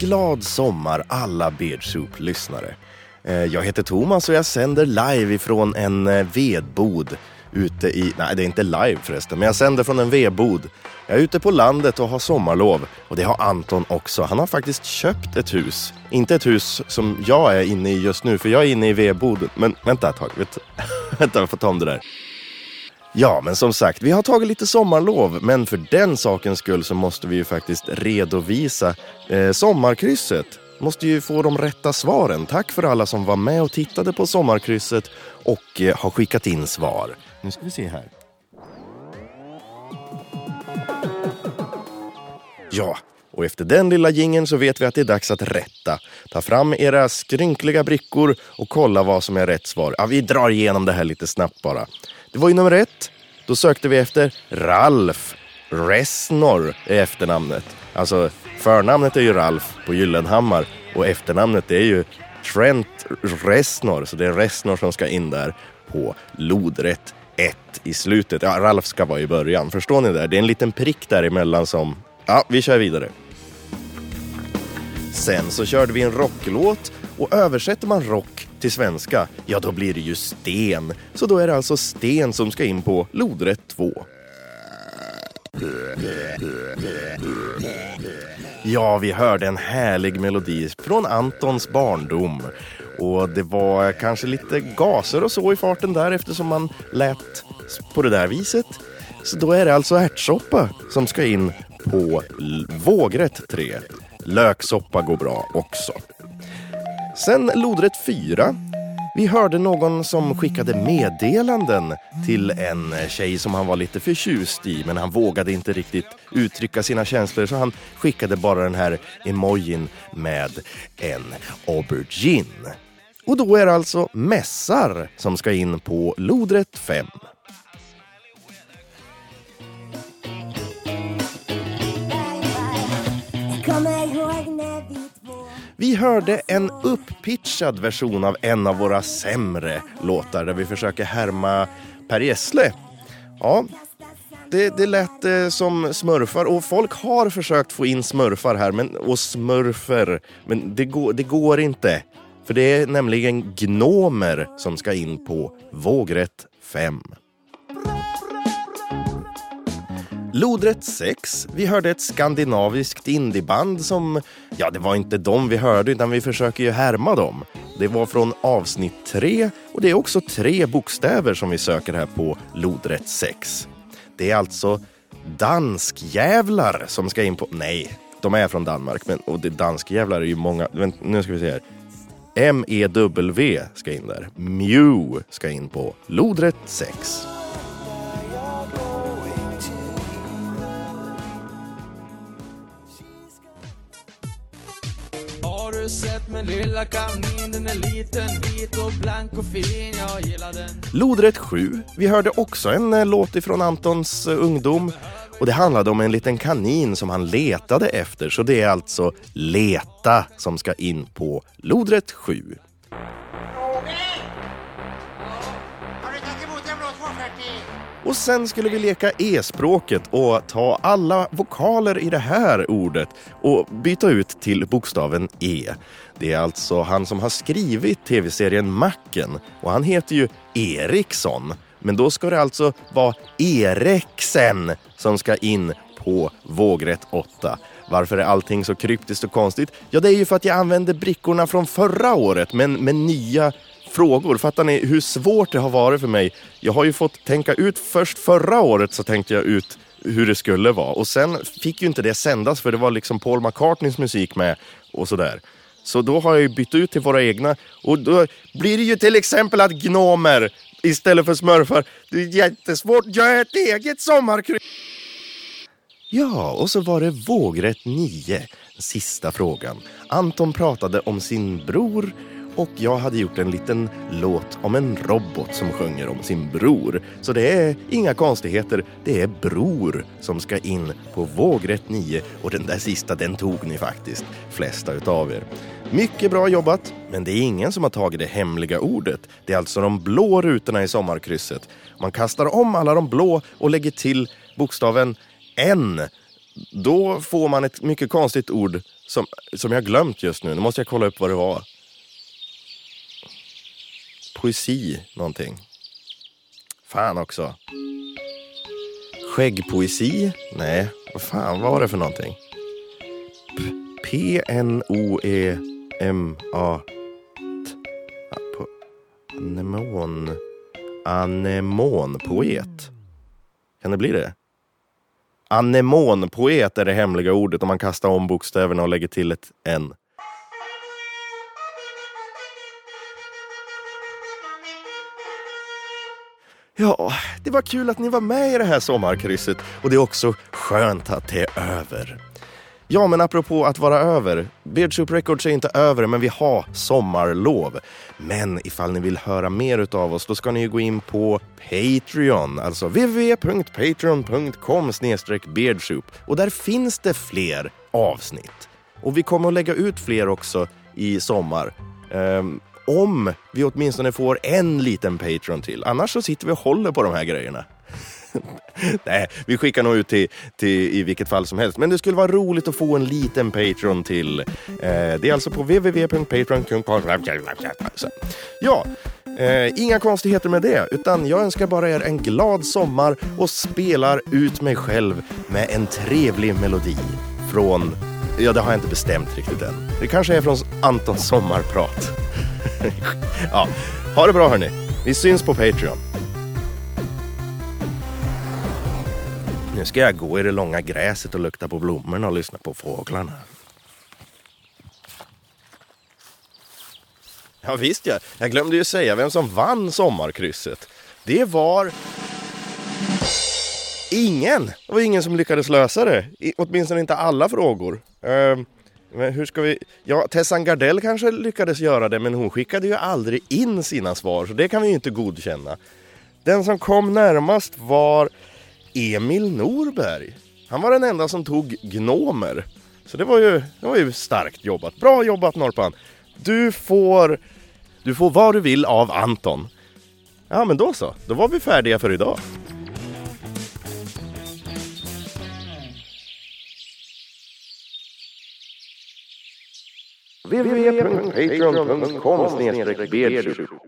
Glad sommar alla Beardsoup-lyssnare. Eh, jag heter Thomas och jag sänder live ifrån en eh, vedbod ute i... Nej, det är inte live förresten, men jag sänder från en vedbod. Jag är ute på landet och har sommarlov och det har Anton också. Han har faktiskt köpt ett hus. Inte ett hus som jag är inne i just nu, för jag är inne i vedboden. Men vänta ett tag, vänta jag får ta om det där. Ja, men som sagt, vi har tagit lite sommarlov, men för den sakens skull så måste vi ju faktiskt redovisa eh, sommarkrysset. Måste ju få de rätta svaren. Tack för alla som var med och tittade på sommarkrysset och eh, har skickat in svar. Nu ska vi se här. Ja, och efter den lilla gingen så vet vi att det är dags att rätta. Ta fram era skrynkliga brickor och kolla vad som är rätt svar. Ja, vi drar igenom det här lite snabbt bara. Det var ju nummer ett. Då sökte vi efter Ralf. Resnor är efternamnet. Alltså förnamnet är ju Ralf på Gyllenhammar och efternamnet är ju Trent Resnor. Så det är Resnor som ska in där på lodrätt 1 i slutet. Ja, Ralf ska vara i början. Förstår ni det? Det är en liten prick däremellan som... Ja, vi kör vidare. Sen så körde vi en rocklåt och översätter man rock till svenska, ja då blir det ju sten. Så då är det alltså sten som ska in på lodrätt 2. Ja, vi hörde en härlig melodi från Antons barndom. Och det var kanske lite gaser och så i farten där eftersom man lät på det där viset. Så då är det alltså ärtsoppa som ska in på vågrätt 3. Löksoppa går bra också. Sen lodrätt 4. Vi hörde någon som skickade meddelanden till en tjej som han var lite förtjust i men han vågade inte riktigt uttrycka sina känslor så han skickade bara den här emojin med en aubergine. Och då är det alltså mässar som ska in på lodrätt 5. Vi hörde en upppitchad version av en av våra sämre låtar där vi försöker härma Per Gessle. Ja, det, det lät eh, som smurfar och folk har försökt få in smurfar här men, och smurfer, men det går, det går inte. För det är nämligen gnomer som ska in på vågrätt 5. Lodrätt 6. Vi hörde ett skandinaviskt indieband som, ja det var inte dem vi hörde utan vi försöker ju härma dem. Det var från avsnitt 3 och det är också tre bokstäver som vi söker här på lodrätt 6. Det är alltså danskjävlar som ska in på, nej, de är från Danmark men och det danskjävlar är ju många, Vänt, nu ska vi se här. M-E-W ska in där. Mew ska in på lodrätt 6. Sett men lilla kanin? Den är liten, vit och blank och fin. Jag gillar den. Lodrätt 7. Vi hörde också en eh, låt ifrån Antons eh, ungdom. Och det handlade om en liten kanin som han letade efter. Så det är alltså Leta som ska in på lodrätt 7. Och sen skulle vi leka e-språket och ta alla vokaler i det här ordet och byta ut till bokstaven E. Det är alltså han som har skrivit tv-serien Macken och han heter ju Eriksson. Men då ska det alltså vara Eriksen som ska in på vågrätt 8. Varför är allting så kryptiskt och konstigt? Ja, det är ju för att jag använde brickorna från förra året men med nya frågor. Fattar ni hur svårt det har varit för mig? Jag har ju fått tänka ut, först förra året så tänkte jag ut hur det skulle vara och sen fick ju inte det sändas för det var liksom Paul McCartneys musik med och sådär. Så då har jag ju bytt ut till våra egna och då blir det ju till exempel att gnomer istället för smurfar. Det är jättesvårt. Jag är ett eget sommarkryss. Ja, och så var det vågrätt 9, sista frågan. Anton pratade om sin bror och jag hade gjort en liten låt om en robot som sjunger om sin bror. Så det är inga konstigheter, det är bror som ska in på vågrätt 9 och den där sista den tog ni faktiskt, flesta utav er. Mycket bra jobbat, men det är ingen som har tagit det hemliga ordet. Det är alltså de blå rutorna i sommarkrysset. Man kastar om alla de blå och lägger till bokstaven N. Då får man ett mycket konstigt ord som, som jag glömt just nu. Nu måste jag kolla upp vad det var. Poesi någonting. Fan också. Skäggpoesi? Nej, vad fan var det för någonting? P-n-o-e-m-a-t. Anemon Anemonpoet Kan det bli det? Anemonpoet är det hemliga ordet om man kastar om bokstäverna och lägger till ett N. Ja, det var kul att ni var med i det här sommarkrysset och det är också skönt att det är över. Ja, men apropå att vara över. Beardsoup Records är inte över, men vi har sommarlov. Men ifall ni vill höra mer utav oss, då ska ni ju gå in på Patreon, alltså www.patreon.com beardsoup. Och där finns det fler avsnitt. Och vi kommer att lägga ut fler också i sommar. Um, om vi åtminstone får en liten Patreon till. Annars så sitter vi och håller på de här grejerna. Nej, vi skickar nog ut till, till i vilket fall som helst. Men det skulle vara roligt att få en liten Patreon till. Eh, det är alltså på www.patreon.com. Ja, eh, inga konstigheter med det. Utan jag önskar bara er en glad sommar och spelar ut mig själv med en trevlig melodi från Ja, det har jag inte bestämt riktigt än. Det kanske är från Antons sommarprat. ja, ha det bra hörni. Vi syns på Patreon. Nu ska jag gå i det långa gräset och lukta på blommorna och lyssna på fåglarna. Ja visst ja, jag glömde ju säga vem som vann sommarkrysset. Det var... Ingen! Det var ingen som lyckades lösa det. I, åtminstone inte alla frågor. Uh men hur ska vi... Ja, Tessan Gardell kanske lyckades göra det, men hon skickade ju aldrig in sina svar, så det kan vi ju inte godkänna. Den som kom närmast var Emil Norberg. Han var den enda som tog gnomer. Så det var ju, det var ju starkt jobbat. Bra jobbat Norpan! Du får, du får vad du vill av Anton. Ja, men då så. Då var vi färdiga för idag. www.patreon.com biedru.